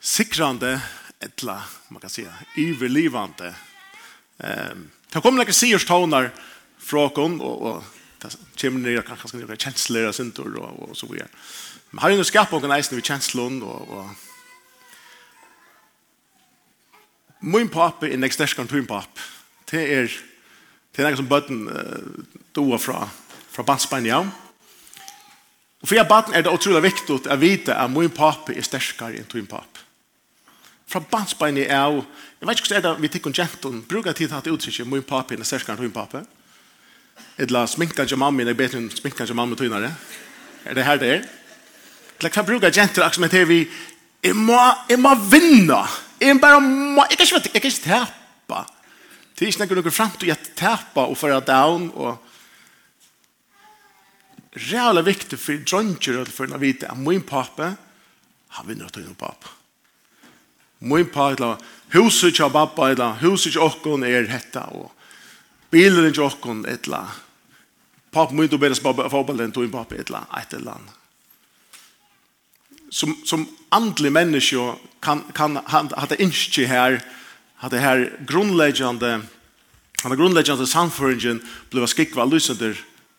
sikrande etla, man kan säga, överlivande. Ehm, det kommer några sierstonar från och och det kommer ner kanske ska några känslor och sånt och och så vidare. Men har ju nu skapat någon nice med känslor och och Min pappa är nästa skan tun pappa. Det är det är något som button då från från ja. Och för jag barn är det otroligt viktigt att veta att min pappa är starkare än min pappa fra bandsbeinet av, jeg vet ikke hvordan er det vi tikk om gentun, bruker tid til at uttrykket, min papi, eller særskant min papi, eller sminkan til mamma, eller bedre enn sminkan til mamma tøynare, er det her det er? Eller hva bruker gentun, akkurat med det vi, jeg må, jeg må vinna, jeg bare må, jeg kan ikke, jeg kan ikke tapa, det er ikke noe noe frem til å tapa og føre down, og Rævla viktig for dronjer og for å vite at min pappa, han vinner å ta inn pappa min par, eller huset til pappa, eller huset til åkken er hetta, og bilen til okken, eller pappa min, du bedre forberedt til pappa, eller et eller annet. Som, som andelig menneske kan, kan han, hadde ikke her, hadde her grunnleggende, hadde grunnleggende samføringen ble skikva lysender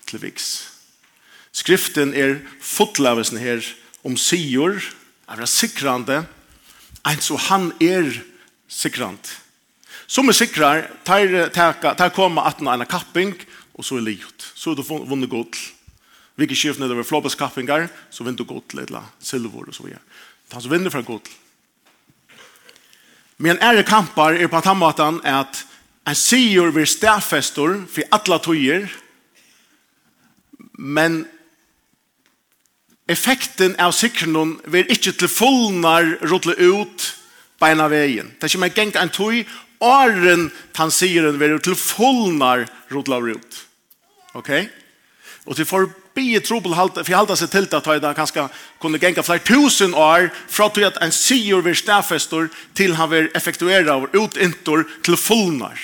til viks. Skriften er fotlevesen her om sier, er sikrande, er Ein så han er sikrant. Som er sikrar, tar, tar, tar koma atten av en kapping, og så er livet. Så er det vunnet Vi kan skiftene det var flåpes kappingar, så vinner du godl, eller silver og så videre. Han som vinner fra godt. Men ære kampar er på at han at en sier vi stafestor for alle tøyer, men effekten av sikkernon vil ikke til fullnar rutle ut beina veien. Det er ikke mer gengt en tog, åren tansiren vil til fullnar rutle ut. Ok? Og til for bie trobel forhalda seg til at det kanskje kunne genga flere tusen år fra til at en sier vil stafestor til han vil effektuera og utintor til fullnar.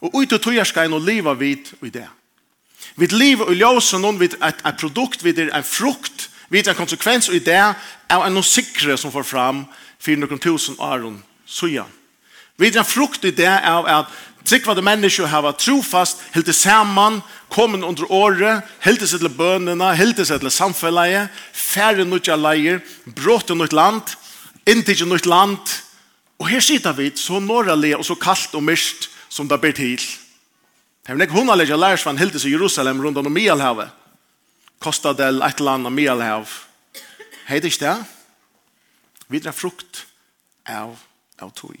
Og ut og tog ska skal en og vid i det. Vi lever i ljósen noen vid et, et produkt, vid en frukt, vid en konsekvens og idé av en sikre som får fram for noen tusen åren søya. Vi er en frukt i det av at tryggvade mennesker har vært trofast, helt til sammen, kommet under året, helt til seg til bønene, helt til seg til samfunnet, færre nødja leier, brått til nødt land, inntil til nødt land. Og her sitter vi så norrlig og så kaldt og myrst som det blir til. Det er nek hun allegg av lærersvann hildes i Jerusalem rundt om Mielhavet. Kosta del et eller annet Mielhav. det ikke det? Vidra frukt av, av tog.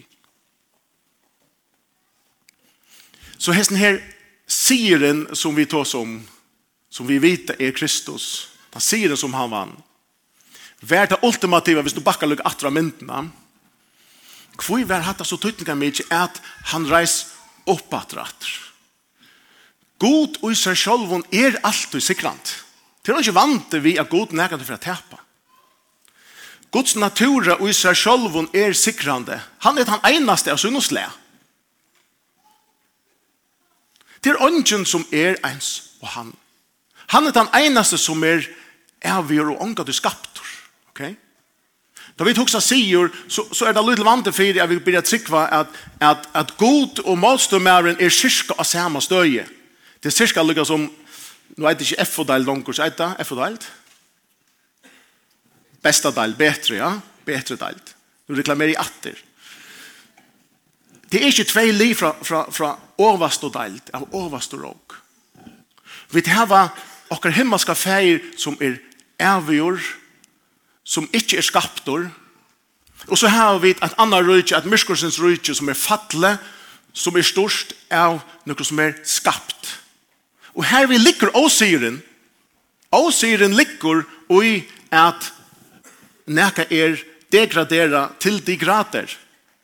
Så hesten her sieren som vi tås om, som vi vet er Kristus, den sieren som han vann, vær det ultimativa, hvis du bakkar lukk atra myndina, hvor vær hatt så tøytninga mykje at han reis opp atra atra God og i seg selv er alltid sikrant. Det er ikke vant vi at God nægget for å tepa. Guds natur og i seg selv er sikrande. Han er den eneste av sunnoslega. Det er ånden som er ens og han. Han er den eneste som er avgjør og ångat du skaptor. Ok? Da vi tog seg sier, så, så er det litt vant for at vi blir trykva at, at, at god og målstømmeren er kyrka av samme støye. Det er cirka lukka som, nå er det ikke F-fordel langt, så er det F-fordel. Besta deil, betre, ja. Betre deil. Du reklamerer i atter. Det er ikke tvei liv fra, fra, fra overst og del, av overst og råk. Vi har okker himmelska feir som er avgjord, som ikke er skaptor, og så har vi et annet rydtje, et myskorsens rydtje som er fattle, som er størst av noe som er skapt. Og her vi likker åsiren, åsyren likker i at neka er degradera til de grader,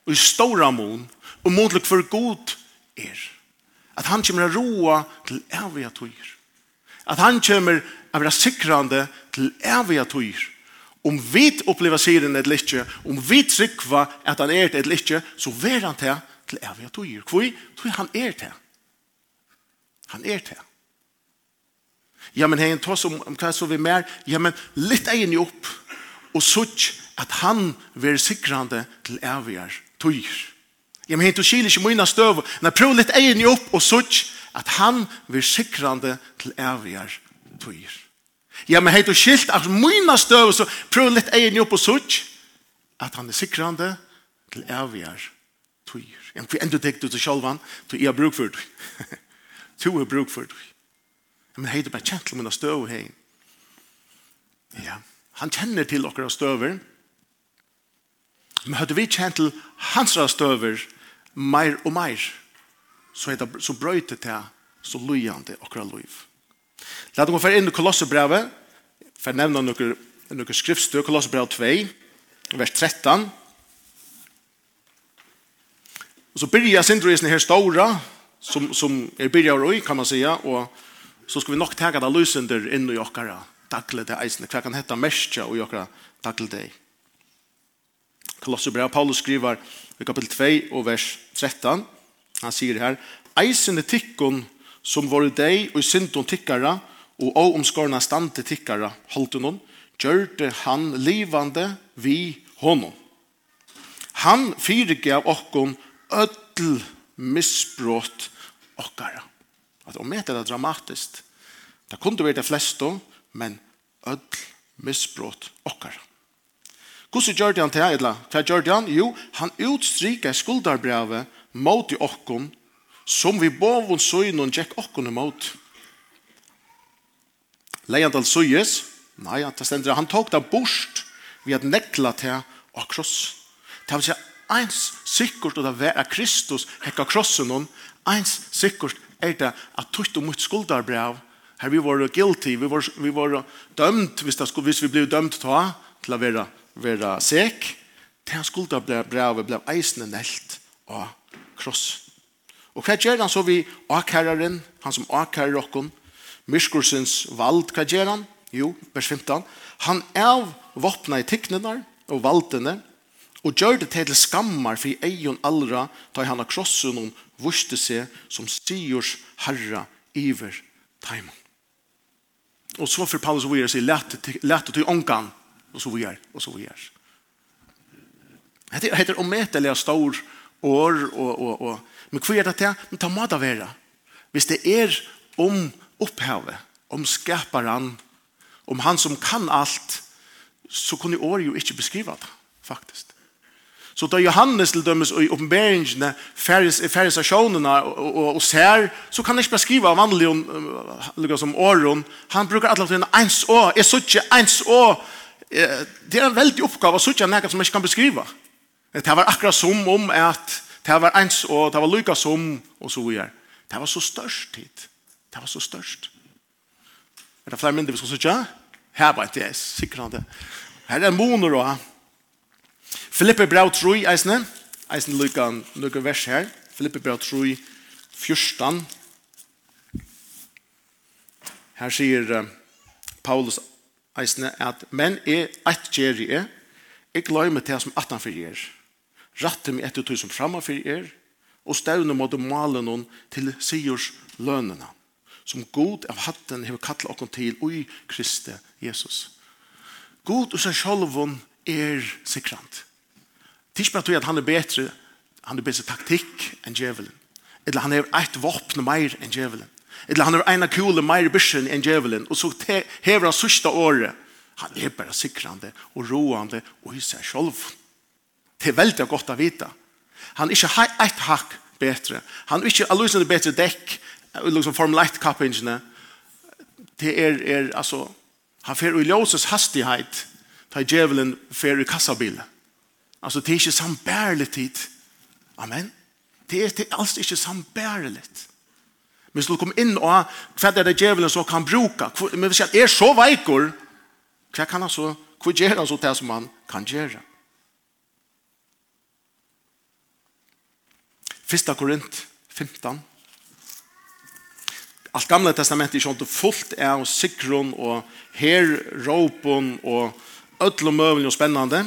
og i stora mån, og mån for god er. At han kommer å roa til evige tøyer. At han kommer å være sikrande til evige tøyer. Om vi opplever siren et litt, om vi trykva at han er et litt, så ver han til til evige tøyer. Hvor? Tror han er til. Han er til. Ja, men hei, tås om, om hva så vi mer. Ja, men litt egen jo opp. Og sutt at han vil sikrande til evigere tøyer. Ja, men hei, du skil ikke mine støv. Men prøv litt egen jo opp og sutt at han vil sikrande til evigere tøyer. Ja, men hei, du skilt at mine støv, så prøv litt egen jo opp og sutt at han er sikrande til evigere tøyer. Ja, men hva enda tenker du til sjølvan? Du er bruk for det. Du er bruk for det. Men hei, det bare kjent til mine støv, hei. Ja, han kjenner til okra støver. Men hadde vi kjent til hans støver, mer og mer, så, er det, så brøyte til så lujande okra liv. La dem gå for inn i Kolossebrevet, for jeg nevner noen, noen skriftstøv, Kolossebrevet 2, vers 13. Og så byrja sindrøysene her stora, som, som er byrja og røy, kan man säga, og så skal vi nok tega det lysender inn i okkara daglig det eisene. Hva kan hette mestja og okkara daglig det? Kolosserbrev, Paulus skriver i kapitel 2 og vers 13, han sier her, eisene tikkun som var deg og syndon tikkara og å omskorna stand til tikkara holdt hon, gjørte han livande vi honom. Han fyrirgav okkon öll misbrott okkara. At om det er dramatiskt, det kunde være det fleste, men ødel misbrått okkar. Hvordan gjør han til Eidla? Hva gjør han? Jo, han utstryker skuldarbrevet mot i okkon, som vi bovon søgnen tjekk okkon imot. Leiandal søyes? Nei, det stender han tok det bort ved at nekla til av kross. Det vil si eins sikkert og det Kristus hekka krossen hon, eins sikkert er det at tutt og mot skuldarbrev, her vi var guilty, vi var, vi var dømt, hvis, det, hvis vi ble dømt ta, til å være, være sek, det skuldarbrevet ble eisende nelt av kross. Og hva gjør han så vi akæreren, han som akærer okken, Myrskursens vald, hva gjør han? Jo, vers 15. Han er våpnet i tiknenar og valdene, og gjør det til skammar for eion allra da han har krosset noen vurste seg som styrs herra iver taimon. Og så for Paulus og vi er sier lett til ångan og så vi er, og så vi er. Det heter ometelige stor år og, og, og. Men hva er det til? Men ta mat av være. Hvis det er om opphavet, om skaparen, om han som kan alt, så kunne året jo ikke beskriva det, faktisk. Så da Johannes til dømes i oppenberingene færres av sjånene og, og, og ser, så kan han ikke beskrive av vanlig um, som åren. Han brukar alle tiden ens å, jeg så ikke ens å. Det er en veldig oppgave å sier noe som jeg ikke kan beskrive. Det var akkurat som om at det var ens å, det var lykke som, og så videre. Det var så størst tid. Det var så størst. Er det flere mindre vi skal sier? Her var det, jeg sikker Här det. Her er moner og Filippe brev 3, eisne, eisne lykka, lykka vers her, Filippe brev 3, 14. Her sier uh, Paulus eisne at, men er eit gjerri er jeg gløy meg til som atan fyrir er. ratte meg etter tog som framma fyrir er og stavne måtte male noen til sigers lønene, som god av hatten hever kattlet okken til, ui Kristi Jesus. God og seg sjolvun er sikrant. Det er ikke bare at han er bedre, han er bedre taktikk enn djevelen. Eller han er et våpen mer enn djevelen. Eller han er ena kule mer bysjen enn djevelen. Og så hever han sørste året. Han er bare sikrande og roande og i seg selv. Det er veldig godt å vite. Han er ikke et hakk bedre. Han er ikke allusende bedre dekk, liksom Formel 1-kappingene. Det er, er, altså, han fer i ljøses hastighet, da djevelen fer i kassabilen. Altså, det er ikke sambærelig tid. Amen. Det er, det er altså ikke sambærelig. Men så kom inn og hva er det djevelen som kan bruke? Men hvis jeg er så veikor, hva kan han så, hva gjør han så det som han kan gjøre? Fyrsta Korint 15. Alt gamle testamentet er sånn fullt av sikron og herråpen og ødel og møvelen og spennende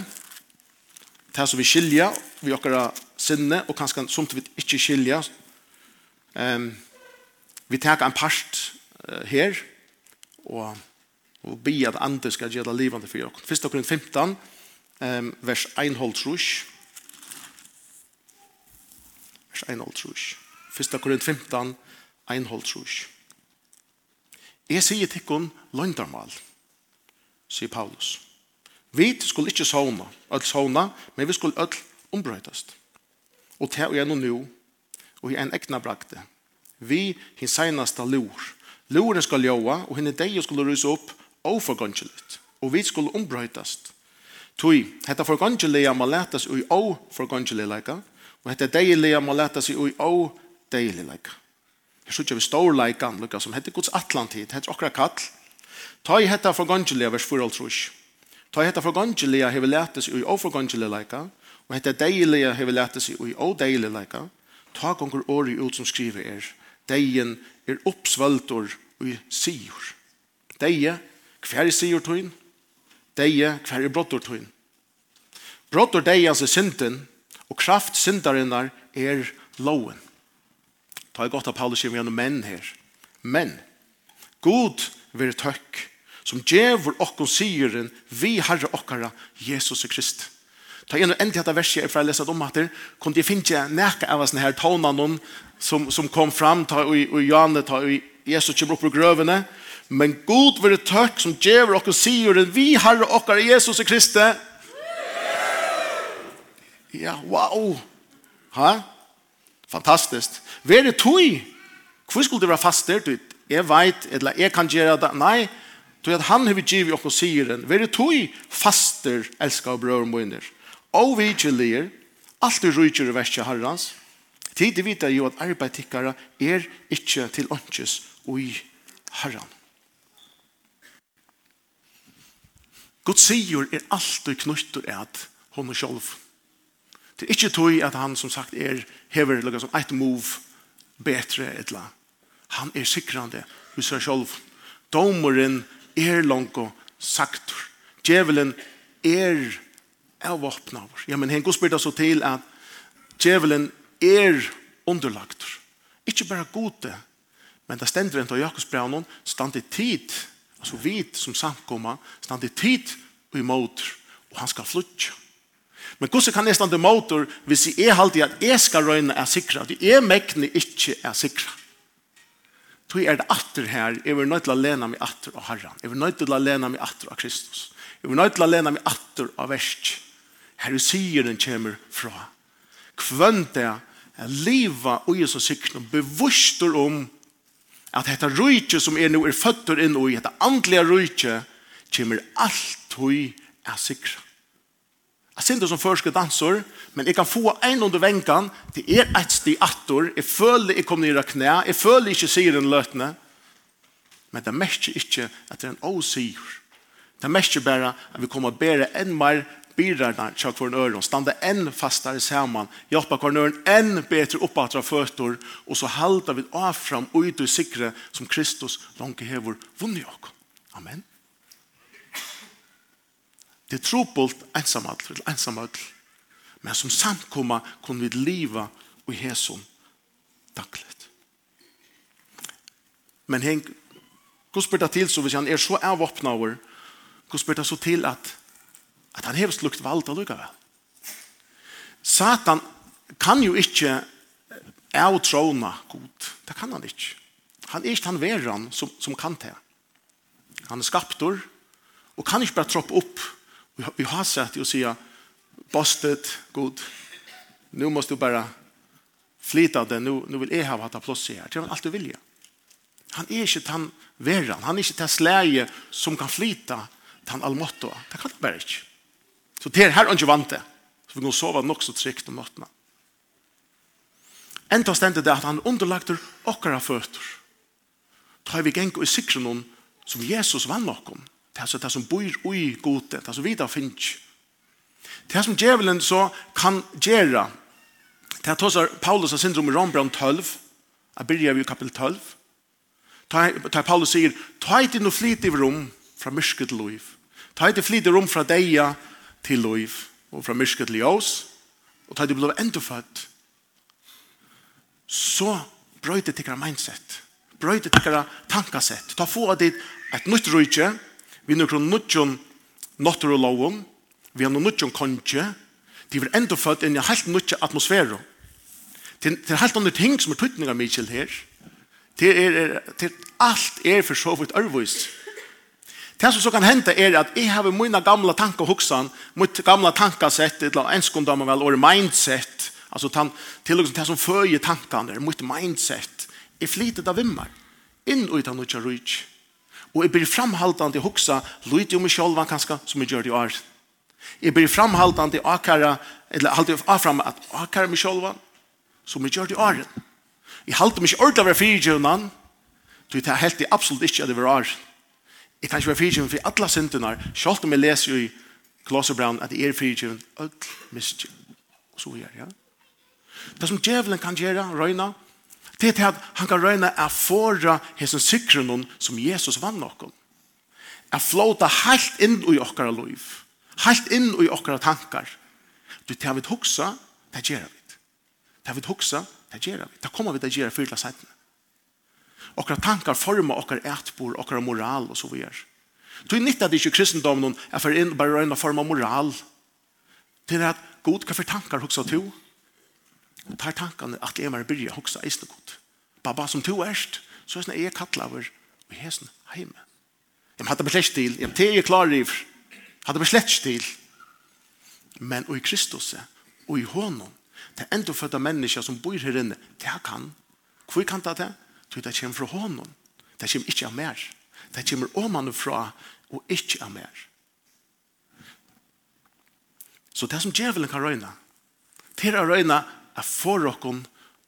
det som vi skilja, vi okkara sinne, og kanskje som vi ikke skilja. Um, vi tar en part uh, her, og, og be at andre skal gjøre det livende for oss. Først okkara 15, um, vers 1 hold trus. Vers 1 hold trus. Først okkara 15, 1 hold trus. Jeg sier til henne løgndarmal, sier Paulus. Vi skulle ikke sovna, alt sovna, men vi skulle alt ombrøytast. Og til og gjennom nå, og i en egna brakte, vi hin seinaste lor. Loren skal ljåa, og henne deg skulle rysa opp oforgåndselut, og vi skulle ombrøytast. Tui, hetta forgåndselia må letas ui o leika, og hetta deilig må letas ui deilig deilileika. Jeg sier vi står leikan, lukka, som heter Guds atlantid, heter okra kall. Ta i hetta forgåndselia vers 4 og Ta hetta forgangelia hevur lært ui í oforgangelia leika, og hetta deilia hevur lært ui í odeilia leika. Ta gongur orði út sum skriva er. Deien er uppsvøltor og sigur. Deie, hver er sigur tøyn? Deie, hver er brottur tøyn? Brottur deie er synden, og kraft syndarinnar er loven. Ta er godt av Paulus gjennom menn her. Men, god vil tøkk som djevor okkon syren vi herre okkara Jesus Krist. Ta igjen og endelig dette verset fra jeg leser om at det kunne jeg finne nækka av sånne her tånene som, som kom fram ta, og, i Janne ta, i Jesus kommer opp på grøvene men god vil det tøkk som djevor okkon syren vi herre okkara Jesus Krist Ja, wow! Ha? Fantastiskt. Vär det tui? Hvor skulle det være fast der? jeg vet, eller jeg kan gjøre det. Nei, Tog at han hevi givet okkur siren, veri tog faster, elska og brøver møyner. Og vi gjelder, alt er rujtjur i verskja herrans. Tid vita jo at arbeidtikkara er ikkje til åndkjes ui herran. Gud sigur er alltid knuttur at hon og sjolv. Det er ikkje tog at han som sagt er hever lukka som eit move betre etla. Han er sikrande hos seg sjolv. Domoren er langt saktor. Djevelen er avvåpnaver. Ja, men hen god spyrt så til at djevelen er underlagt. Ikke bare gode, men det stender enn til Jakobsbraunen, stand i tid, altså vit som samkomma, stand i tid og i motor, og han skal flutja. Men hvordan kan jeg stande motor hvis jeg er alltid at jeg skal røyne er sikra, at jeg mekne ikke er sikra? tog er det atter her, jeg vil nødt til å lene meg atter av Herren. Jeg vil nødt til å lene meg atter av Kristus. Jeg vil nødt til å lene meg atter av versk, Her sier den kommer fra. Kvønt er er livet og Jesus sikten og bevusster om at dette rujtje som er nå er føtter inn i, dette andlige rujtje kommer alt høy er sikra. Jeg synes som først danser, men jeg kan få en under venkan til er et sted attor. Jeg føler jeg kommer ned av knæ. Jeg føler ikke sier den løtene. Men det merker ikke at det er en åsier. Det merker bare at vi kommer bedre enn mer bidrar til hver øren. Stande enn fastare sammen. Hjelper hver øren enn bedre oppatra føtter. Og så halter vi av fram ut og sikre som Kristus langt hever vunnet oss. Amen. Det er trobult ensamall, eller ensamall. Men som samkomma kunne vi liva og hæsum dagligt. Men heng, hva spør det til så hvis han er så avåpna over, hva spør det så til at, at han hevst lukt av lukka Satan kan jo ikke avtrona god. Det kan han ikke. Han er ikke han veran som, som kan det. Han er skaptor og kan ikke bare troppe opp Vi har sett och säga bastet god. Nu måste du bara flyta det. Nu, nu vill jag ha att plats här. Det allt du vill. Ja. Han är inte han verran. Han är inte det släge som kan flyta han allmåtto. Det kan han bara inte. Så det här han ju vant det. Så vi kan sova nog så tryggt om natten. Enda stendet det at han underlagter okkara føtter. Da har vi genk og i sikren som Jesus vann okkom. Det er det som bor i gode, det er som vi da finnes. Det som djevelen så kan gjøre, det er tås Paulus har syndrom i Rombrand 12, jeg begynner vi i kapitel 12, da Paulus sier, ta et inn og flit i rom fra myrke til liv. Ta et flit i rom fra deg til liv, og fra myrke til oss. og ta et blå enda født. Så brøyde tikkara mindset, brøyde tikkara tankasett, ta få av ditt et nytt rujtje, vi nokre nutjon notter og lovum, vi har nutjon konje, de vil enda født inn i helt nutje atmosfære. Det er helt andre ting som er tøytninga mykjel her. Det er, det er, alt er for så vidt ærvist. Det som så kan hende er at jeg har mine gamle tanker og hoksan, mitt gamle tankesett, eller en skund enskundam vel, og mindset, altså tan, til og med det som føyer tankene, mitt mindset, er flitet av vimmer, inn ut av noe rydt. Og jeg blir framhaltande hoksa lite jo meg sjálva kanska som jeg gjør det i år. Jeg blir framhaltande akara, eller halte jeg afram at akara meg sjálva som jeg gjør det i år. Jeg halte meg ikke ordentlig å være fyrtjøvnan, du tar helt i absolutt ikke at det var år. Jeg kan ikke være fyrtjøvn for alle syndunar, sjálv om jeg leser jo i Glosserbrand at jeg er fyrtjøvn, ødel, mistjøvn, og så gjør, ja. Det som djevelen kan gjøre, røyna, Det er til at han kan røyne å fåra hesen sikren som Jesus vann noen. Å flåta helt inn i okkara liv. Helt inn i okkara tankar. Du tar vi hoksa, det gjør vi. Tar vi hoksa, det gjør vi. Det kommer vi til å gjøre fyrtla seitene. Okkara tankar forma okkara etbor, okkara moral og så videre. Du er nytt at ikke kristendommen er for inn bare røyne forma moral. Det er at god, hva for tankar hoksa til? Og tar tankene at jeg må begynne å hoksa eisne godt. Baba, som to erst, så er det jeg kattlaver og hesen heime. Jeg hadde beslett til, jeg hadde jeg klar i, hadde beslett til, men og i Kristus og i hånden, det er enda fødda mennesker som bor her inne, det er kan. Hvor kan det det? Det kommer fra hånden. Det kommer ikke av mer. Det kommer åmann fra og ikke av mer. Så det som djevelen kan røyne, det er å røyne at forrokken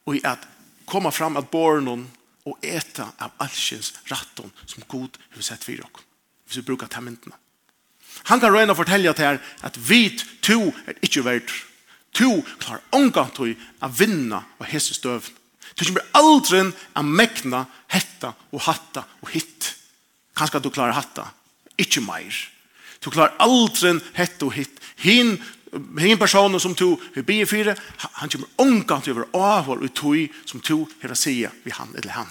og i at komme fram at bornen og eta av allsjens ratton som god har sett for oss. Hvis vi brukar ta myndene. Han kan røyna fortelle til her at vi to er ikke verdt. To klarer omgang til å vinna og hese støvn. Du kommer aldri å mekna hetta og hatta og hitt. Kanskje du klarer hatta, ikke meir. Du klarer aldri hetta og hitt. Hin Hingen personen som to vi be fyra, han kommer omgant över avhåll och tog som to här att säga vi han eller han.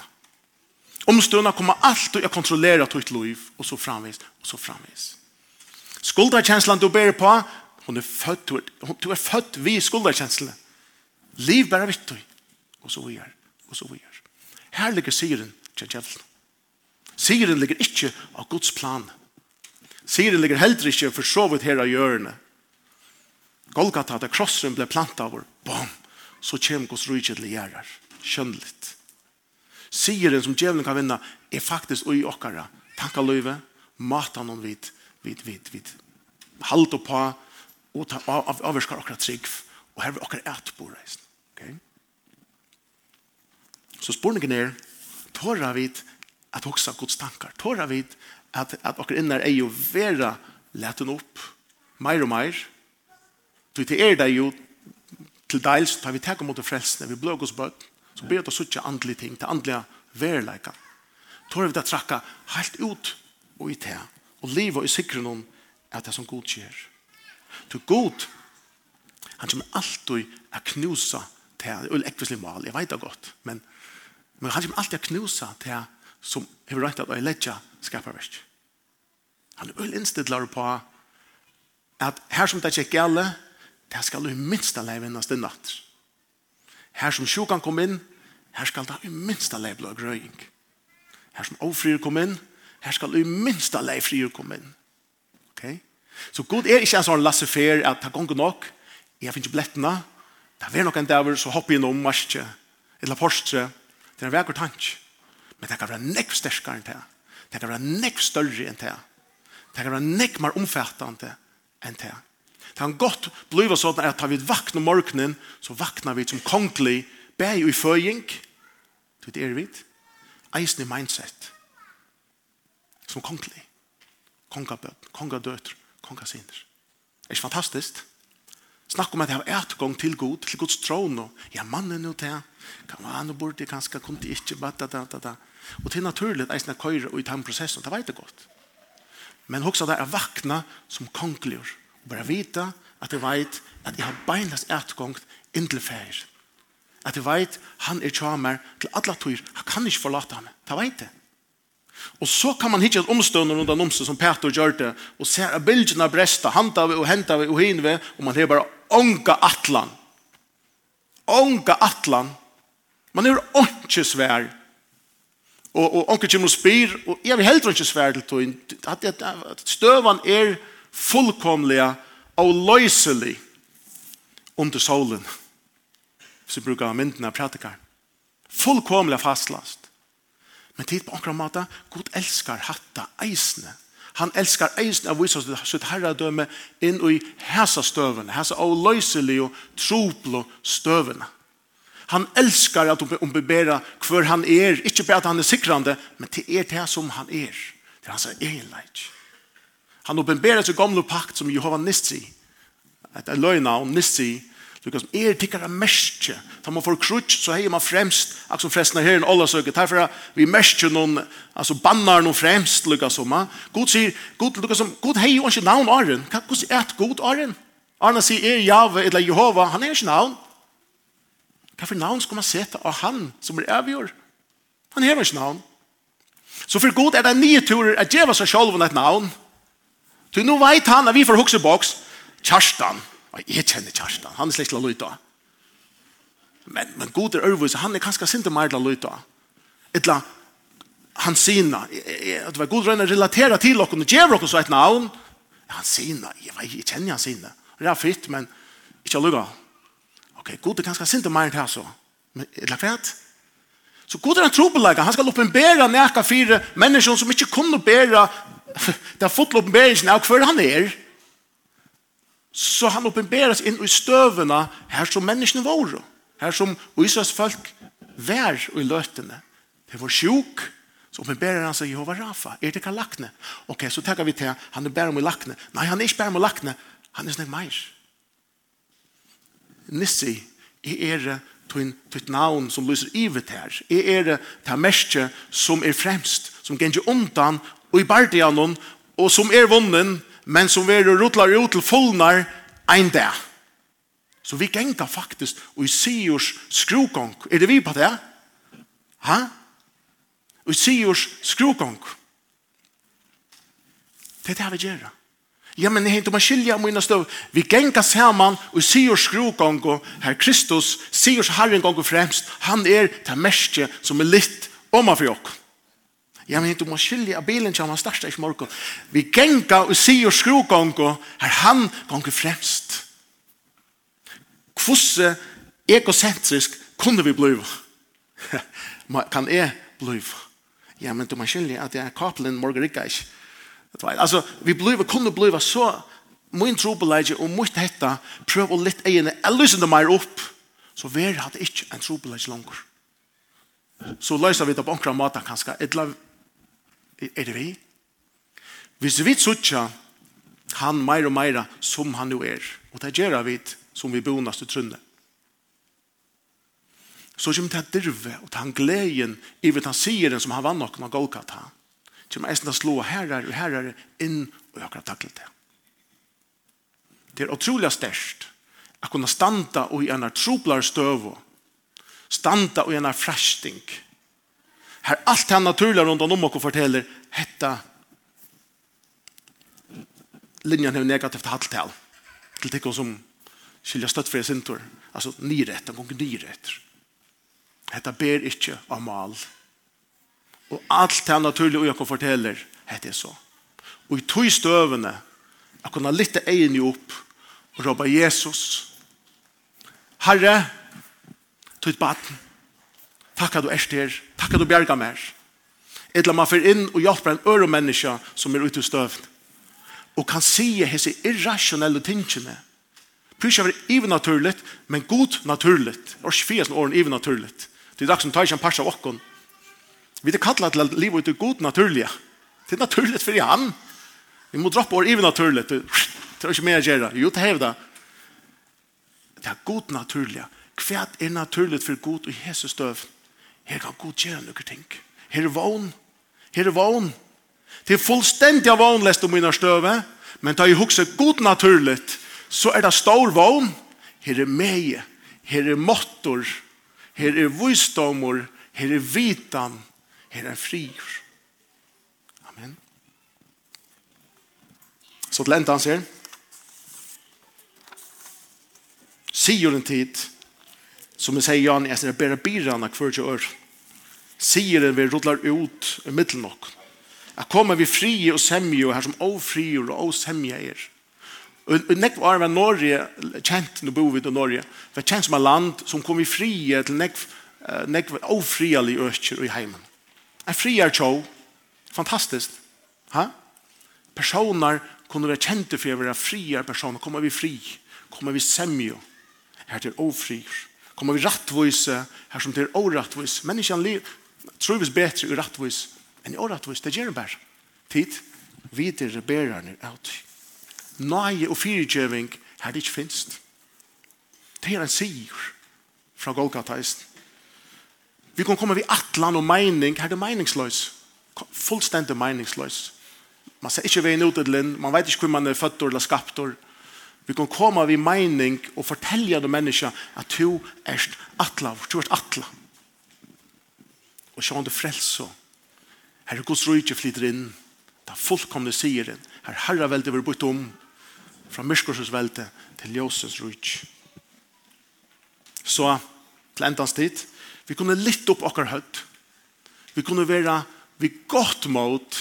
Omstånda kommer allt att kontrollera ditt liv och så framvis och så framvis. Skuldarkänslan du ber på, hon är född, du är, är vi vid skuldarkänslan. Liv bara vitt och så vidare och så vidare. Här ligger syren till djävulen. Syren ligger inte av Guds plan. Syren ligger heller inte för så vidt här av hjörnet Golgata, da krossen ble plantet over, bom, så kommer Guds rydde til gjerrar. Skjønnelig. Sigeren som djevelen kan vinna er faktisk ui okkara. Takka løyve, mata noen vid, vid, vid, vid. Halt og på, og ta, av, av, avverskar okkara trygg, og her vil okkara et på reisen. Okay? Så spurningen er, tåra vid at hoksa Guds tankar. Tåra vid at, at okkara innar er jo vera leten opp, meir og meir, Til det er det jo til dels, da vi takk mot det frelsene, vi blåg oss bøtt, så ber det å suttje andelige ting, til andelige verleika. Da Tar vi det trakka helt ut og i det, og livet i sikre noen er det som god skjer. Du god, han kommer alltid å knusa til, og ekvislig mal, jeg vet det godt, men, men han kommer alltid å knusa til som har rett at å ledja skaparverk. Han er øl innstidlar på at her som det ikke er gale, det skal i minsta leie vinnes til natt. Her som sjukan kom inn, her skal du i minsta leie blå grøying. Her som ofrir kom inn, her skal i minsta leie frier kom inn. Okay? Så god er ikke en sånn lassefer at det gonger nok, jeg finner ikke blettene, det er nok en dæver, så hopper jeg innom marsje, eller porstre, det er en vekker tank. Men det kan være nekk sterskere enn det. Det kan være nekk større enn det. Det kan være nekk mer omfattende enn det. Det kan godt bli sånn at har vi vakna morgenen, så vakna vi som konglig, bæg i føying, det er vi, eisen i mindset, som konglig, kongabød, kongadøtr, kongasiner. Er ikke fantastisk? Snakk om at jeg har etgang til god, til Guds trån. og ja, mannen er til, kan man og bort, jeg kan skal kunne ikke, da, da, da, da. Og til naturlig, eisen er køyre og i den processen, det vet jeg godt. Men også det er vakna som kongligur, Bara vita at jeg vet at jeg har beinlast etgångt inntil fær. At jeg vet han er tjamer til alle tøyr. Han kan ikke forlate ham. Det vet det. Og så kan man hitta et omstående rundt en omstående som Peter gjør det, og ser at bildene bresta, handa vi og henta vi og hin vi, og man har bare ånga atlan. Ånga atlan. Man har ånge svær. Og, og ånge kommer og spyr, og jeg vil heller ikke svær til tog. At, at, at støvan er fullkomliga og løyselig under solen. Hvis vi bruker myndene av pratikar. Fullkomlig fastlast. Men tid på akkurat måte, Gud elskar hatta eisne. Han elskar eisne av vissa sitt herredømme inn i hæsa støvene, hæsa av løyselig og troplo støvene. Han elskar at hun beber hver han er, ikke bare at han er sikrande, men til er det som han er. Det er hans egenleik. Han uppenberer seg gamle pakt som Jehova Nissi. Et er løgna om Nissi. Lukas, er tikkara merskje. Da man får krutsk, så heier man fremst. Akk som frestene her en alla søker. Derfor vi merskje noen, altså bannar noen fremst, Lukas, som. God sier, God, Lukas, God heier jo ikke navn Arjen. Hvordan er et god Arjen? Arna sier, er Jave, eller Jehova, han er ikke navn. Hva for navn skal man sette av han som er avgjør? Han hever ikke navn. Så for god er det nye turer at djeva seg selv om et navn. Navn. Du nu vet han att vi får huxa box. Kjarstan, og jeg kjenner Kjarstan, han er slik til å lytte. Men, men god er ørvus, han er kanskje sint mer til å lytte. Etla, han sina, det var god røyne relatera til okken, og djever okken så et navn, han sina, jeg vet, jeg kjenner han sina, det er fritt, men ikke lukka. Ok, god er kanskje sint mer til så. Men, etla, kvett? Så god er en trobelegger, han skal oppenbæra nekka fire mennesker som ikke kunne bæra det er fått oppenberingen av hver han er, så han oppenberes inn i støvene her som menneskene våre, her som Israels folk vær i løtene. Det var sjuk, så oppenberer han seg Jehova Rafa. Er det ikke lakne? Ok, så tenker vi til han er bare med lakne. Nei, han er ikke bare med lakne. Han er snakk meir. Nissi, jeg er det tun tut navn som lyser ivet her. Jeg er det ta mestje som er fremst, som gengi undan og i bardianon, og som er vunnen, men som er rotlar ut til fullnar ein dag. Så vi gengta faktisk, og i Siors skrokong, er det vi på det? Ha? Og i Siors skrokong. Det er det vi gjør. Ja, men jeg henter meg skilja om mina støv. Vi genga saman og sier skrokong og herr Kristus, sier herren gong og fremst, han er det merske som er litt om av for. Ja, men du må skilja bilen til han største i morgen. Vi genga og sier skrogongo, her han gongo fremst. Kvosse egocentrisk kunne vi bliva? kan jeg bliva? Ja, men du må skilja at jeg er kapelen morgen ikke. Altså, vi bliv, kunne bliva så min trobeleidje og mitt hetta prøv å litt egene, jeg lyser det mer opp, så vi hadde ikke en trobeleidje langer. Så løser vi det på omkring maten kanskje, et Er det vi? Hvis vi suttja han meir og meira som han jo er, og det gjør vi som vi bonast til trunne, så kommer det dirve og han gleden i vet han sier den som han vann noen av Golgata. Kommer eisen til å slå herrer og herrer inn og jeg takle det. Det er utrolig størst at kunne standa og i en troplar støv standa og i en fræsting og Her allt han naturliga rundt om dere forteller hetta linjen har negativt halt til. Till det som skiljer stött för sin tur. Alltså ni rätt och ni rätt. Hetta ber ikke av mal. Och allt han naturliga och jag fortäller hetta är så. Och i tog stövene att kunna lyfta egen opp och robba Jesus. Herre, tog et batten Takk at du er styr, Takk at du bjerga mer. Etla man fyrir inn og hjelper en øre menneske som er ute i støvn. Og kan sige hese irrasjonelle tingene. Prysja even naturlig, men god naturligt. Og ikke fyrir åren ivenaturligt. Det er dags som tar ikke en pars av okken. Vi er kallet til livet ut god naturlig. Det er naturlig fyrir han. Vi må droppa år naturlig. Det er ikke mer å gjøre. Jo, det hevda. Det er god naturlig. Hva er naturlig for god og Jesus støvn? Her kan god gjøre noen ting. Her er vogn. Her er vogn. Det er fullstendig av vogn, lest om mine støve. Men da jeg husker god naturlig, så er det stor vogn. Her er meie. Her er måttor. Her er visdommer. Her er vitan. Her er frigjør. Amen. Så til enda han sier. Sier en tid. Sier en tid Som vi sier, Jan, jeg sier, bare birene hver til år. Sier det vi rullar ut i middelen nok. Jeg kommer vi fri og semje, her som ofri og osemje er. Og nekv var var Norge, kjent, nå bor vi til Norge, var kjent som et land som kom vi fri til nekv, nekv ofrialig økker i heimen. En fri er tjå, fantastisk. Ha? Personer kunne være kjente for å være frie personer, kommer vi fri, kommer vi semje, her til ofrier kommer vi rattvise her som til årattvis. Menneskene liv tror trivs bedre i rattvis enn i årattvis. Det gjør det bare. Tid, videre bererne ut. Nøye og firegjøving her det ikke finnes. Det er en sier fra Golgataist. Vi kan komme ved atlan og mening. Her er det meningsløs. Fullstendig meningsløs. Man ser ikke veien ut til den. Man vet ikke hvor man er født eller skapt. Eller Vi kan komme av i mening og fortelle de mennesker at du er atla, du er atla. Og så han det frelse. Her er Guds rydde flytter inn. Da fullkomne sier inn. Her herre veldig vil bytte om. Fra myskorsens velde til ljøsens rydde. Så til endans tid, vi kunne litt opp akkur høyt. Vi kunne være vi godt mot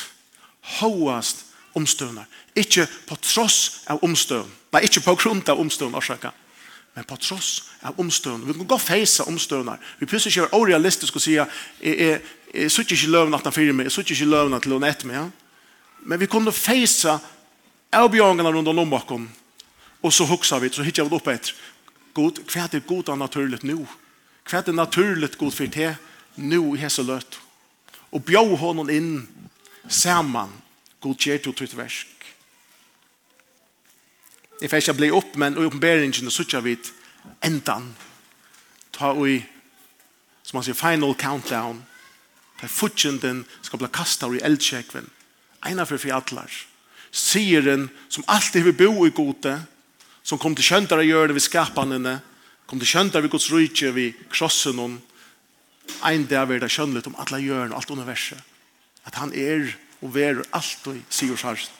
håast omstøvner. Ikke på tross av omstøvner Nei, ikke på grunn av omstående årsaker, men på tross av omstående. Vi kan gå feise omstående. Vi plutselig ikke være orealistisk og si at jeg, jeg, sutter ikke løven at han fyrer meg, jeg sutter ikke løven til han etter meg. Men vi kunne feise avbjørnene rundt om bakom, og så hukser vi, så hittar vi opp etter. God, hva er det god og naturlig nå? Hva er det naturlig god for det nå i hese løt? Og bjør hånden inn sammen. God gjør det til versk. Jeg får ikke bli opp, men i oppenberingen så ikke vi endan. Ta i, som man sier, final countdown. Ta futjenden skal bli kastet i eldkjekven. ena for fjallar. Sieren som alltid vil bo i gode, som kom til kjøntar å gjøre det ved skapene, kom til kjøntar ved Guds rydtje ved krossen om, ein dag vil det kjønnelig om alle hjørne, og alt universet. At han er og verer alt og sier sjarsen.